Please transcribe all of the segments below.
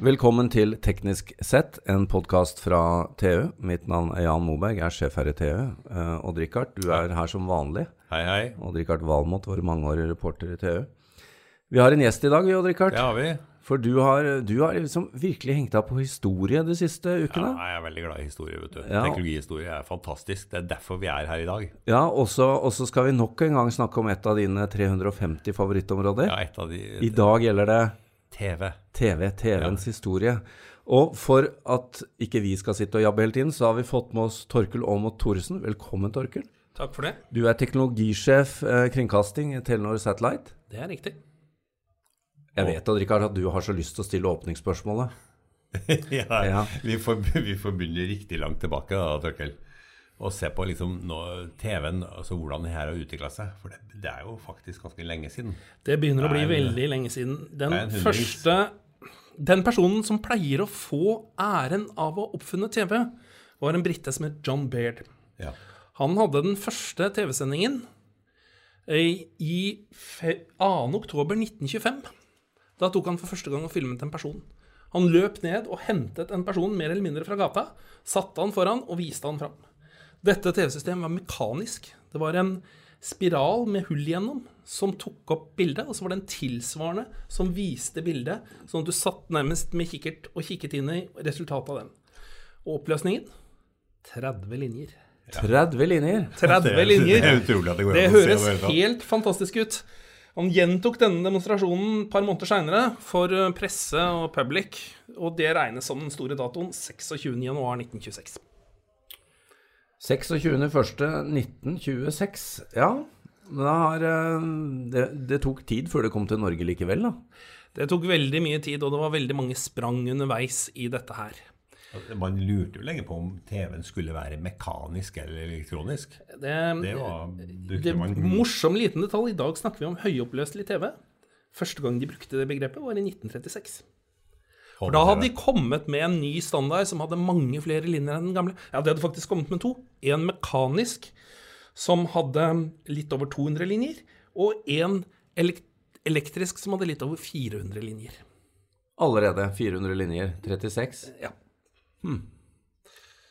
Velkommen til Teknisk sett, en podkast fra TU. Mitt navn er Jan Moberg, jeg er sjef her i TU. Uh, Odd-Rikard, du er her som vanlig. Hei, hei. Odd-Rikard Valmot, vår mangeårige reporter i TU. Vi har en gjest i dag, Odd-Rikard. Det har vi. For du har, du har liksom virkelig hengt deg på historie de siste ukene. Ja, jeg er veldig glad i historie, vet du. Ja. Teknologihistorie er fantastisk. Det er derfor vi er her i dag. Ja, og så skal vi nok en gang snakke om et av dine 350 favorittområder. Ja, et av de I dag gjelder det TV. TV, TV-ens historie. Og for at ikke vi skal sitte og jabbe hele tiden, så har vi fått med oss Torkel Aamodt Thoresen. Velkommen, Torkel. Takk for det. Du er teknologisjef eh, kringkasting i Telenor Satellite. Det er riktig. Jeg vet Richard, at du har så lyst til å stille åpningsspørsmålet. ja, Ja. Vi, får, vi får begynne riktig langt tilbake, da, Torkel. Og se på liksom nå, TV-en, altså hvordan det her har utvikla seg. For det, det er jo faktisk ganske lenge siden. Det begynner å bli en- veldig lenge siden. Den det første Den personen som pleier å få æren av å ha oppfunnet TV, var en brite som het John Baird. Ja. Han hadde den første TV-sendingen eh, i fe- 2. oktober 1925. Da tok han for første gang og filmet en person. Han løp ned og hentet en person mer eller mindre fra gata, satte han foran og viste han fram. Dette TV-systemet var mekanisk. Det var en spiral med hull igjennom som tok opp bildet, og så var det en tilsvarende som viste bildet, sånn at du satt nærmest med kikkert og kikket inn i resultatet av den. Og oppløsningen 30 linjer. 30 linjer. 30 linjer. Det er utrolig at det går Det an å se høres det høres helt fantastisk ut. Han gjentok denne demonstrasjonen et par måneder seinere for eh, presse og public, og det regnes som den store datoen 26.1.1926. 26.01.1926. Ja, men har, eh, det, det tok tid før det kom til Norge likevel, da. Det tok veldig mye tid, og det var veldig mange sprang underveis i dette her. Man lurte jo lenge på om TV-en skulle være mekanisk eller elektronisk. Det, Det var det man morsom liten detalj. I dag snakker vi om høyoppløselig TV. Første gang de brukte det begrepet, var i 1936. For da hadde de kommet med en ny standard som hadde mange flere linjer enn den gamle. Ja, de hadde faktisk kommet med to. En mekanisk som hadde litt over 200 linjer, og en elektrisk som hadde litt over 400 linjer. Allerede 400 linjer. 36. Ja.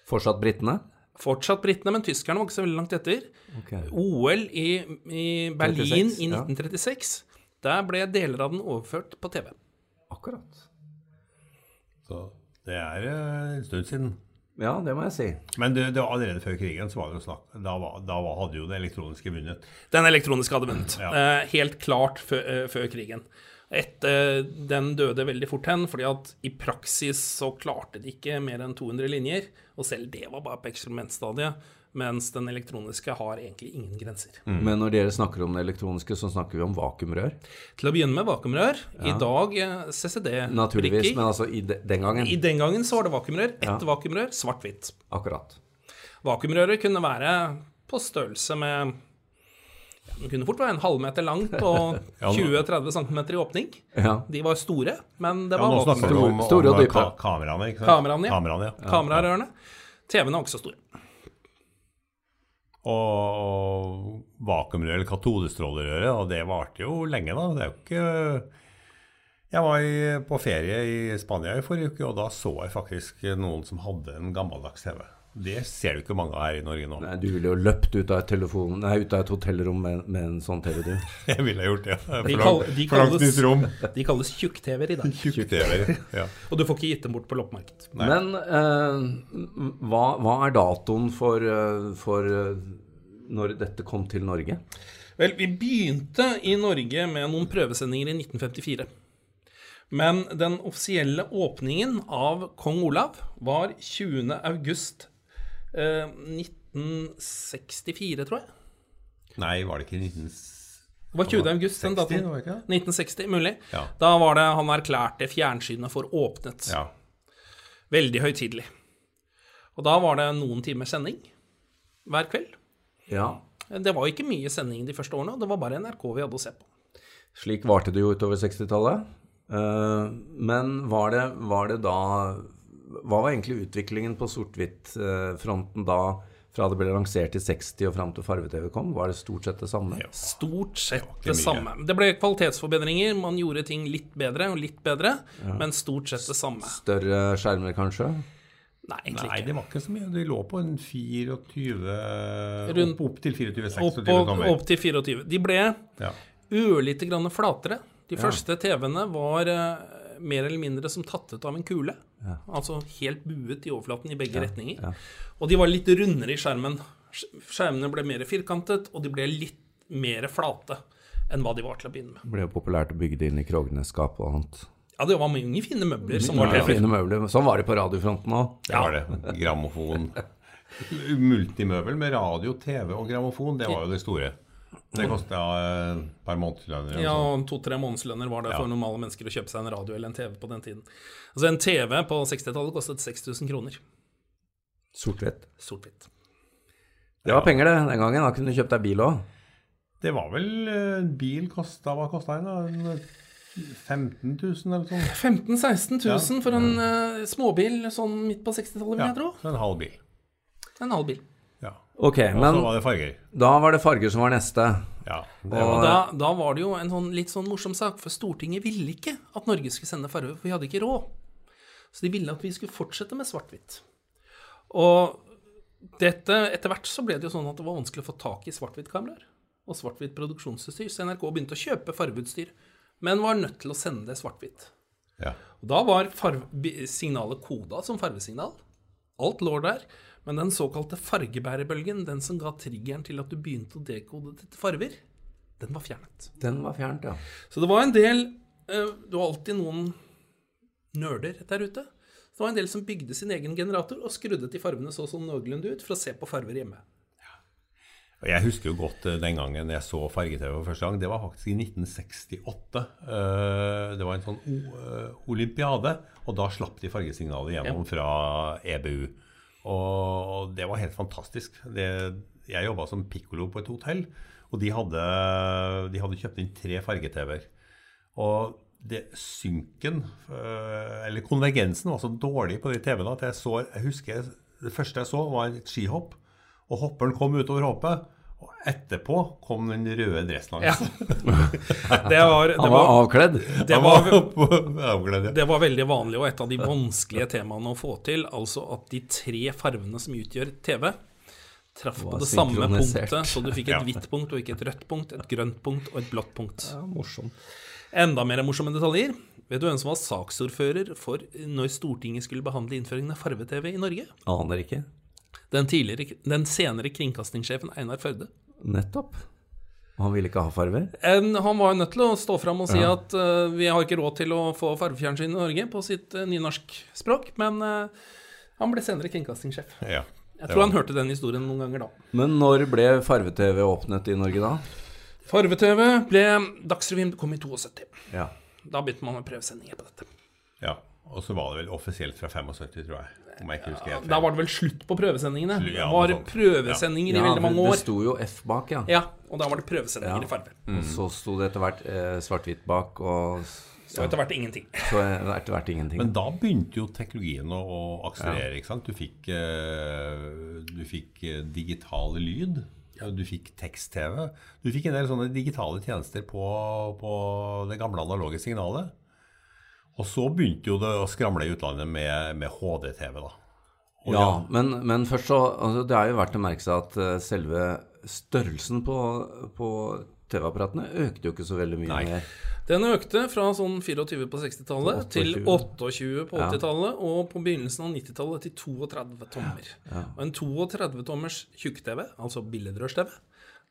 Fortsatt britene? Fortsatt britene, men tyskerne var ikke så veldig langt etter. Okay. OL i, i Berlin 36, i ja. 1936, der ble deler av den overført på TV. Akkurat. Så det er eh, en stund siden. Ja, det må jeg si. Men det, det var allerede før krigen, så var det jo snakk Da, var, da var, hadde jo det elektroniske vunnet. Den elektroniske hadde vunnet. Ja. Eh, helt klart før, eh, før krigen. Et, eh, den døde veldig fort hen, fordi at i praksis så klarte de ikke mer enn 200 linjer. Og selv det var bare på eksperimentstadiet. Mens den elektroniske har egentlig ingen grenser. Men når dere snakker om det elektroniske, så snakker vi om vakuumrør. Til å begynne med vakuumrør. I dag eh, CCD-brikker. Naturligvis, men altså i de, den gangen. I den gangen så var det vakuumrør. Ett Ja. vakuumrør, svart-hvitt. Akkurat. Vakuumrøret kunne være på størrelse med ja, Den kunne fort være en halvmeter langt og 20-30 cm i åpning. Ja. De var store, men det Ja, var nå snakker du om, Store og om dype. ka kameraene, ikke sant? Kameraene, ja. Kameraene, ja. Kamerarørene. TV-ene var ikke så store. Og, vakuumrør, eller katodestrålerøret, og det varte jo lenge, da. Det er jo ikke Jeg var i, på ferie i Spania i forrige uke, og da så jeg faktisk noen som hadde en gammeldags TV. Det ser du ikke mange av her i Norge nå. Nei, du ville jo løpt ut av et, telefon, nei, ut av et hotellrom med, med en sånn TV, du. Jeg ville gjort det. De, For kall, langt- de, kalles, nytt rom. de kalles tjukk-TV-er i dag. Tjukk-TV-er, Ja. Og du får ikke gitt dem bort på loppemarked. Men eh, hva, hva er datoen for, eh, for eh, når dette kom til Norge? Vel, vi begynte i Norge med noen prøvesendinger i 1954. Men den offisielle åpningen av Kong Olav var 20. august eh, 1964, tror jeg. Nei, var det ikke 19... Det var 20. august den 60, datoen. var det ikke det? 1960, mulig. Ja. Da var det han erklærte fjernsynet for åpnet. Ja. Veldig høytidelig. Og da var det noen timer sending hver kveld. Ja, Det var ikke mye sending de første årene, og det var bare NRK vi hadde å se på. slik varte det jo utover 60-tallet. Eh, men var det, var det da Hva var egentlig utviklingen på sort-hvitt-fronten da fra det ble lansert i 60 og fram til farge-TV kom? Var det stort sett det samme? Stort sett det, det samme. Det ble kvalitetsforbedringer. Man gjorde ting litt bedre og litt bedre, men stort sett det samme. Større skjermer, kanskje? Nei, egentlig Nei, ikke. det var ikke så mye. De lå på en 24 Rundt- Opp, til 24-26 Opp, opp til 24. De ble Ja. ørlite grann flatere. De første TV-ene var eh, mer eller mindre som tatt ut av en kule. Altså helt buet i overflaten i begge retninger. ja. Og de var litt rundere i skjermen. Skjermene ble mer firkantet, og de ble litt mer flate enn hva de var til å begynne med. Det ble jo populært å bygge det inn i Krognes-skap og annet. Ja, det var mange fine møbler som var var fine møbler. Sånn var det på radiofronten òg. Det var det. Grammofon. Multimøbel med radio, TV og grammofon, det var jo det store. Det kosta et par månedslønner. Ja, sånn. to-tre månedslønner var det Ja. for normale mennesker å kjøpe seg en radio eller en TV på den tiden. Altså En TV på 60-tallet kostet 6000 kroner. Sort-hvitt. Sort-hvitt. Det var penger, det, den gangen. Da kunne du kjøpt deg bil òg. Det var vel eh, En bil kosta Hva kosta den? da? 15 000 eller sånn? 15 000-16 000 for en uh, småbil sånn midt på 60-tallet, vil Ja, jeg tro. en halv bil. En halv bil. Ok, Og så var det farger. da var det farger som var neste. Ja, Og- var, da, da var det jo en sånn, litt sånn morsom sak, for Stortinget ville ikke at Norge skulle sende farge, for vi hadde ikke råd. Så de ville at vi skulle fortsette med svart-hvitt. Og dette, etter hvert så ble det jo sånn at det var vanskelig å få tak i svart-hvitt-kameraer og svart-hvitt produksjonsutstyr, så NRK begynte å kjøpe fargeutstyr, men var nødt til å sende det svart-hvitt. ja. Og Da var farv- signalet koda som fargesignal. Alt lå der. Men den såkalte fargebærebølgen, den som ga triggeren til at du begynte å dekode til farver, den var fjernet. Den var fjernet, ja. Så det var en del eh, Du har alltid noen nerder der ute. Det var en del som bygde sin egen generator og skrudde til farvene så sånn noenlunde ut for å se på farver hjemme. Og Jeg husker jo godt eh, den gangen jeg så farge-TV for første gang. Det var faktisk i 1968. Eh, Det var en sånn olympiade, og da slapp de fargesignalet gjennom fra EBU. Og det var helt fantastisk. Det, jeg jobba som pikkolo på et hotell, og de hadde, de hadde kjøpt inn tre farge-TV-er. Og det synken, eh, eller konvergensen, var så dårlig på de TV-ene at jeg så Jeg husker det første jeg så, var et skihopp. Og hopperen kom utover hoppet. Og etterpå kom den røde dressen Ja. Det var, det Han var var, avkledd. det Han var, avkledd ja. Det var veldig vanlig og et av de vanskelige temaene å få til. Altså at de tre farvene som utgjør TV, traff på det samme punktet. Så du fikk et hvitt punkt og ikke et rødt punkt, et grønt punkt og et blått punkt. Ja, morsomt. Enda mer morsomme detaljer. Vet du hvem som var saksordfører for når Stortinget skulle behandle innføringen av farve-TV i Norge? Aner ikke. Den, tidligere, den senere kringkastingssjefen Einar Førde. Nettopp. Og han ville ikke ha farver? En, han var jo nødt til å stå fram og si at uh, vi har ikke råd til å få farvefjernsyn i Norge på sitt uh, nynorskspråk, men uh, han ble senere kringkastingssjef. Ja. Jeg tror han hørte den historien noen ganger da. Men når ble farve-TV åpnet i Norge da? Farve-TV ble Dagsrevyen kom i 72. Ja. Da begynte man med prøvesendinger på dette. ja. Og så var det vel offisielt fra 75, tror jeg. Om jeg ikke husker helt Da var det vel slutt på prøvesendingene. Slu- Det var prøvesendinger ja. i Ja, veldig mange Det sto jo F bak, ja. Ja, og da var det prøvesendinger Ja. i farge. Og så sto det etter hvert eh, svart-hvitt bak, og Så etter hvert ingenting. så etter hvert ingenting. Men da begynte jo teknologien å, å akselerere. ikke sant? Du fikk, eh, du fikk eh, digital lyd. Du fikk tekst-TV. Du fikk en del sånne digitale tjenester på, på det gamle analoge signalet. Og så begynte jo det å skramle i utlandet med, med HD-TV, da. Og ja, men, men først så altså, Det er jo verdt å merke seg at eh, selve størrelsen på, på TV-apparatene økte jo ikke så veldig mye Nei. mer. Den økte fra sånn 24 på 60-tallet til 28 på 80-tallet, og på begynnelsen av 90-tallet til 32 tommer. Og en 32 tommers tjukk-TV, altså billedrørs-TV,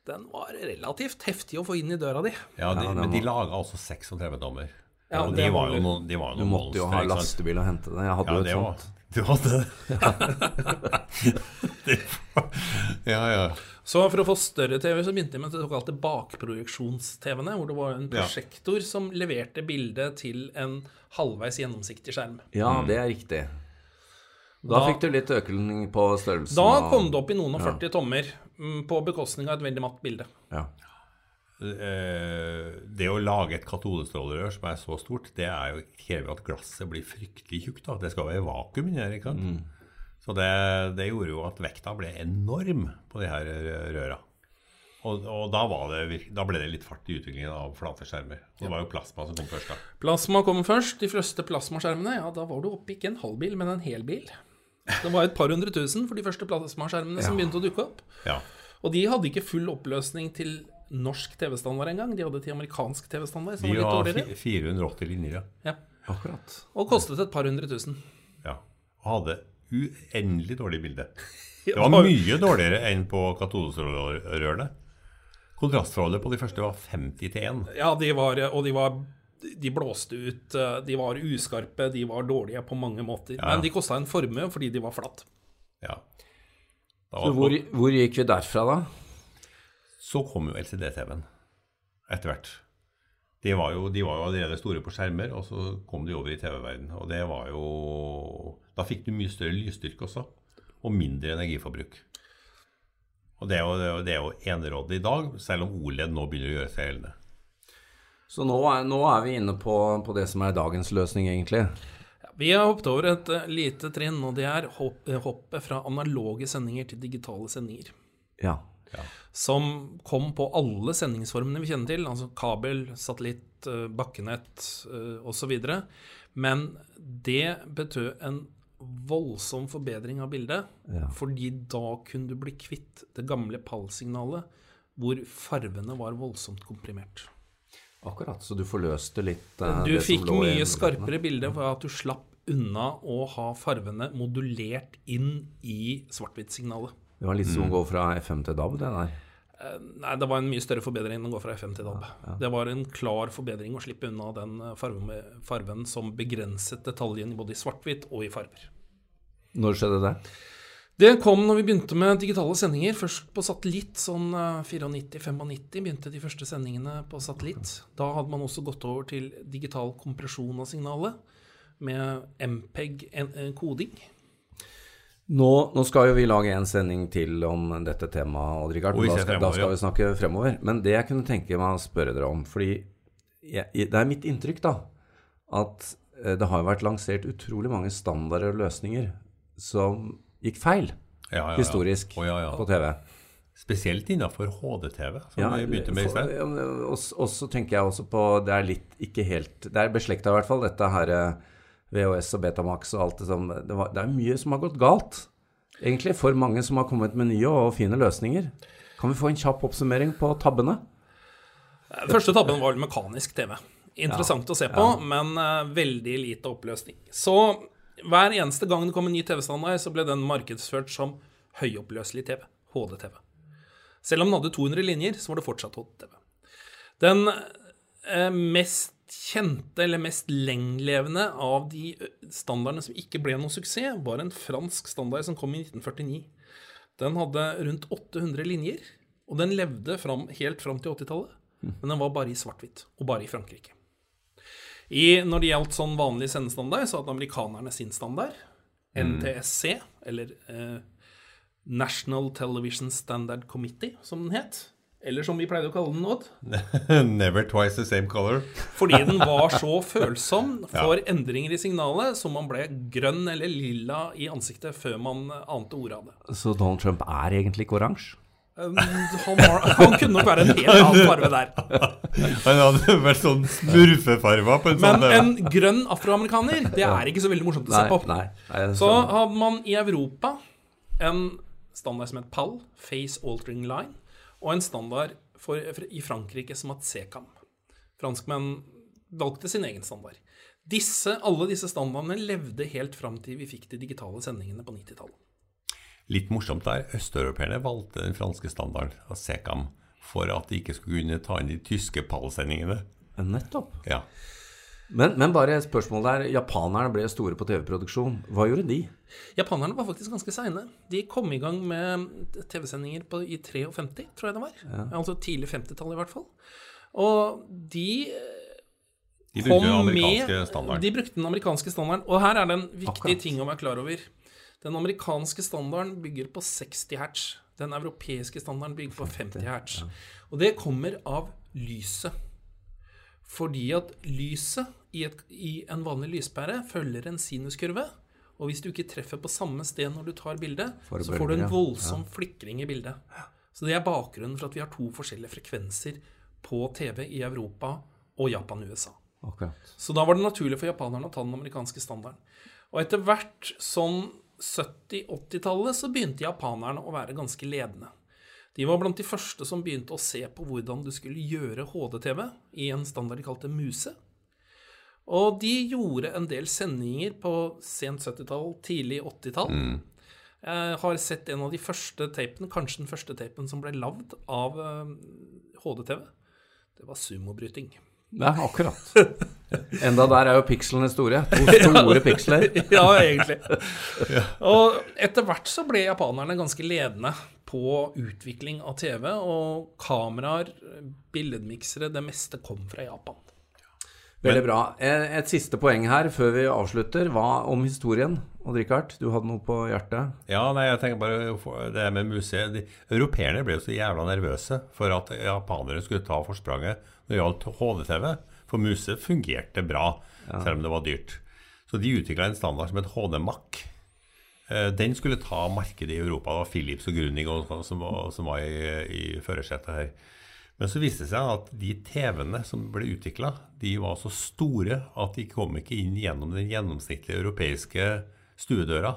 den var relativt heftig å få inn i døra di. Ja, de, Ja, Men de laga altså 36 dommer. Ja, og de var jo noen, de var jo Du noen måtte jo ha lastebil og hente det. Jeg hadde Ja, jo det et var sånt. Du hadde det? Ja, ja. Så for å få større TV så begynte de med såkalte bakprojeksjons-TV-ene, hvor det var en Ja. prosjektor som leverte bildet til en halvveis gjennomsiktig skjerm. Ja, det er riktig. Da, Da- fikk du litt økning på størrelsen. Da kom det opp i noen og 40 tommer mm, på bekostning av et veldig matt bilde. Ja. Eh, det å lage et katodestrålerør som er så stort, det er jo krever at glasset blir fryktelig tjukt. da. Det skal være vakuum inni her. ikke sant? Så det, det gjorde jo at vekta ble enorm på de her røra. Og, og da, var det, da ble det litt fart i utviklingen av flate skjermer. Og det var jo plasma som kom først, da. Plasma kom først. De første plasmaskjermene, ja, da var du oppe ikke en halvbil, men en hel bil. Det var et par hundre tusen for de første plasmaskjermene som begynte å dukke opp. Ja. Og de hadde ikke full oppløsning til norsk TV-standard engang. De hadde til amerikansk TV-standard, som De var litt dårligere. 480 linjer, ja. Ja. Akkurat. Og kostet et par hundre tusen. ja. Og hadde uendelig dårlig bilde. Det var mye dårligere enn på katodestrålerørene. Kontrastforholdet på de første var 50 til 1. Ja, de var, og de var De blåste ut, eh, de var uskarpe, de var dårlige på mange måter. Ja. Men de kosta en formue fordi de var flatt. Ja. Var Så hvor, hvor gikk vi derfra, da? Så kom jo LCD-TV-en etter hvert. De var, jo, de var jo allerede store på skjermer, og så kom de over i TV-verdenen. Og det var jo Da fikk du mye større lysstyrke også, og mindre energiforbruk. Og det er jo, det er jo, det er jo enerådd i dag, selv om OLED nå begynner å gjøre seg gjeldende. Så nå er, nå er vi inne på, på det som er dagens løsning, egentlig. Vi har hoppet over et eh, lite trinn, og det er eh, hoppet fra analoge sendinger til digitale sendinger. Ja. Som kom på alle sendingsformene vi kjenner til, altså kabel, satellitt, eh, bakkenett osv. Men det betød en voldsom forbedring av bildet, Ja. fordi da kunne du bli kvitt det gamle pallsignalet, hvor farvene var voldsomt komprimert. Akkurat. Så du forløste litt uh, Du fikk mye skarpere bilde for at du slapp unna å ha farvene modulert inn i svart-hvitt-signalet. Det var litt som å gå fra FM til DAB, det der. Eh, Nei, det var en mye større forbedring enn å gå fra FM til DAB. Det var en klar forbedring å slippe unna den fargen farven, farven som begrenset detaljen både i svart-hvitt og i farver. Når skjedde det? Det kom når vi begynte med digitale sendinger. Først på satellitt, sånn 94-95 begynte de første sendingene på satellitt. Da hadde man også gått over til digital kompresjon av signalet med MPEG-koding. Nå, nå skal jo vi lage en sending til om dette temaet, Odd Rikard. Og Da, skal- da skal vi snakke fremover. Men det jeg kunne tenke meg å spørre dere om Fordi jeg, det er mitt inntrykk, da, at eh, det har vært lansert utrolig mange standarder og løsninger som gikk feil Ja, ja, ja. historisk oh, på TV. Spesielt innenfor HD-TV, som Ja, vi begynte med i sted. Og også tenker jeg også på Det er litt ikke helt Det er beslekta i hvert fall, dette her eh, VHS og Betamax og alt det som det, var, det er mye som har gått galt. Egentlig for mange som har kommet med nye og fine løsninger. Kan vi få en kjapp oppsummering på tabbene? Første tabben var mekanisk TV. Interessant å se på, men uh, veldig lite oppløsning. Så hver eneste gang det kom en ny TV-standard, så ble den markedsført som høyoppløselig TV. HD-TV. Selv om den hadde 200 linjer, så var det fortsatt HD-TV. Den eh, mest kjente, eller mest lenglevende av de standardene som ikke ble noen suksess, var en fransk standard som kom i 1949. Den hadde rundt 800 linjer, og den levde fram, helt fram til 80-tallet. Men den var bare i svart-hvitt, og bare i Frankrike. I, når det gjaldt sånn vanlig sendestandard, så hadde amerikanerne sin standard. NTSC, eller eh, National Television Standard Committee, som den het. Eller som vi pleide å kalle den, Odd. Never twice the same color. Fordi den var så følsom for endringer i signalet, så man ble grønn eller lilla i ansiktet før man ante ordet av det. Så Donald Trump er egentlig ikke oransje? Um, Han, var, han kunne nok være en helt annen farve der. Han hadde vært sånn smurfefarga på en Men sånn en grønn afroamerikaner, det er ikke så veldig morsomt å se på. nei, nei Så hadde man i Europa en standard som het PAL, Face Altering Line, og en standard for, for, i Frankrike som het CECAM. Franskmenn valgte sin egen standard. Disse, alle disse standardene levde helt fram til vi fikk de digitale sendingene på 90-tallet. Litt morsomt der, østeuropeerne valgte den franske standarden av SECAM for at de ikke skulle kunne ta inn de tyske pallsendingene. Nettopp. Ja. Men, men bare et spørsmål der. Japanerne ble store på TV-produksjon. Hva gjorde de? Japanerne var faktisk ganske seine. De kom i gang med TV-sendinger i 53, tror jeg det var. Altså tidlig 50-tall i hvert fall. Og de De brukte den amerikanske med standarden. De brukte den amerikanske standarden. Og her er det en viktig Akkurat. ting å være klar over. Den amerikanske standarden bygger på 60 hertz. Den europeiske standarden bygger på 50 hertz. Og det kommer av lyset. Fordi at lyset i, et, i en vanlig lyspære følger en sinuskurve. Og hvis du ikke treffer på samme sted når du tar bildet, så får du en en ja. voldsom flikring i bildet. Så det er bakgrunnen for at vi har to forskjellige frekvenser på TV i Europa og Japan og USA. Okay. Så da var det naturlig for japanerne å ta den amerikanske standarden. Og etter hvert, sånn 70-80-tallet, så begynte japanerne å være ganske ledende. De var blant de første som begynte å se på hvordan du skulle gjøre HD-TV i en standard de kalte Muse. Og de gjorde en del sendinger på sent 70-tall, tidlig 80-tall. Jeg har sett en av de første tapene, kanskje den første tapen som ble lagd av HDTV. HD-TV. Det var sumobryting. Ja, akkurat. Enda der er jo pikslene store. To store piksler. ja, egentlig. Og etter hvert så ble japanerne ganske ledende på utvikling av TV, og kameraer, billedmiksere, det meste kom fra Japan. Veldig bra. Eh, Et siste poeng her før vi avslutter. Hva om historien? Odd Rikard, du hadde noe på hjertet? Ja, nei, jeg tenker bare det med museet de, Europeerne ble jo så jævla nervøse for at japanere skulle ta forspranget når det gjaldt HD-TV. For museet fungerte bra, selv om det var dyrt. Så de utvikla en standard som het HD-Mac. Eh, Den skulle ta markedet i Europa. Det var Philips og Gruning og sånt som var, som var i, i førersetet her. Men så viste det seg at de TV-ene som ble utvikla, de var så store at de kom ikke inn gjennom den gjennomsnittlige europeiske stuedøra.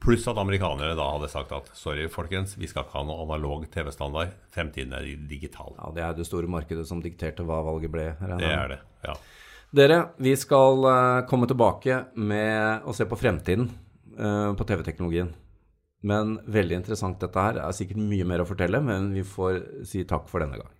Pluss at amerikanere da hadde sagt at sorry, folkens, vi skal ikke ha noe analog TV-standard. Fremtiden er digital. Ja, Det er det store markedet som dikterte hva valget ble. regner Det er det. ja. Dere, vi skal eh, komme tilbake med å se på fremtiden på TV-teknologien. Men veldig interessant dette her. Det er sikkert mye mer å fortelle, men vi får si takk for denne gang.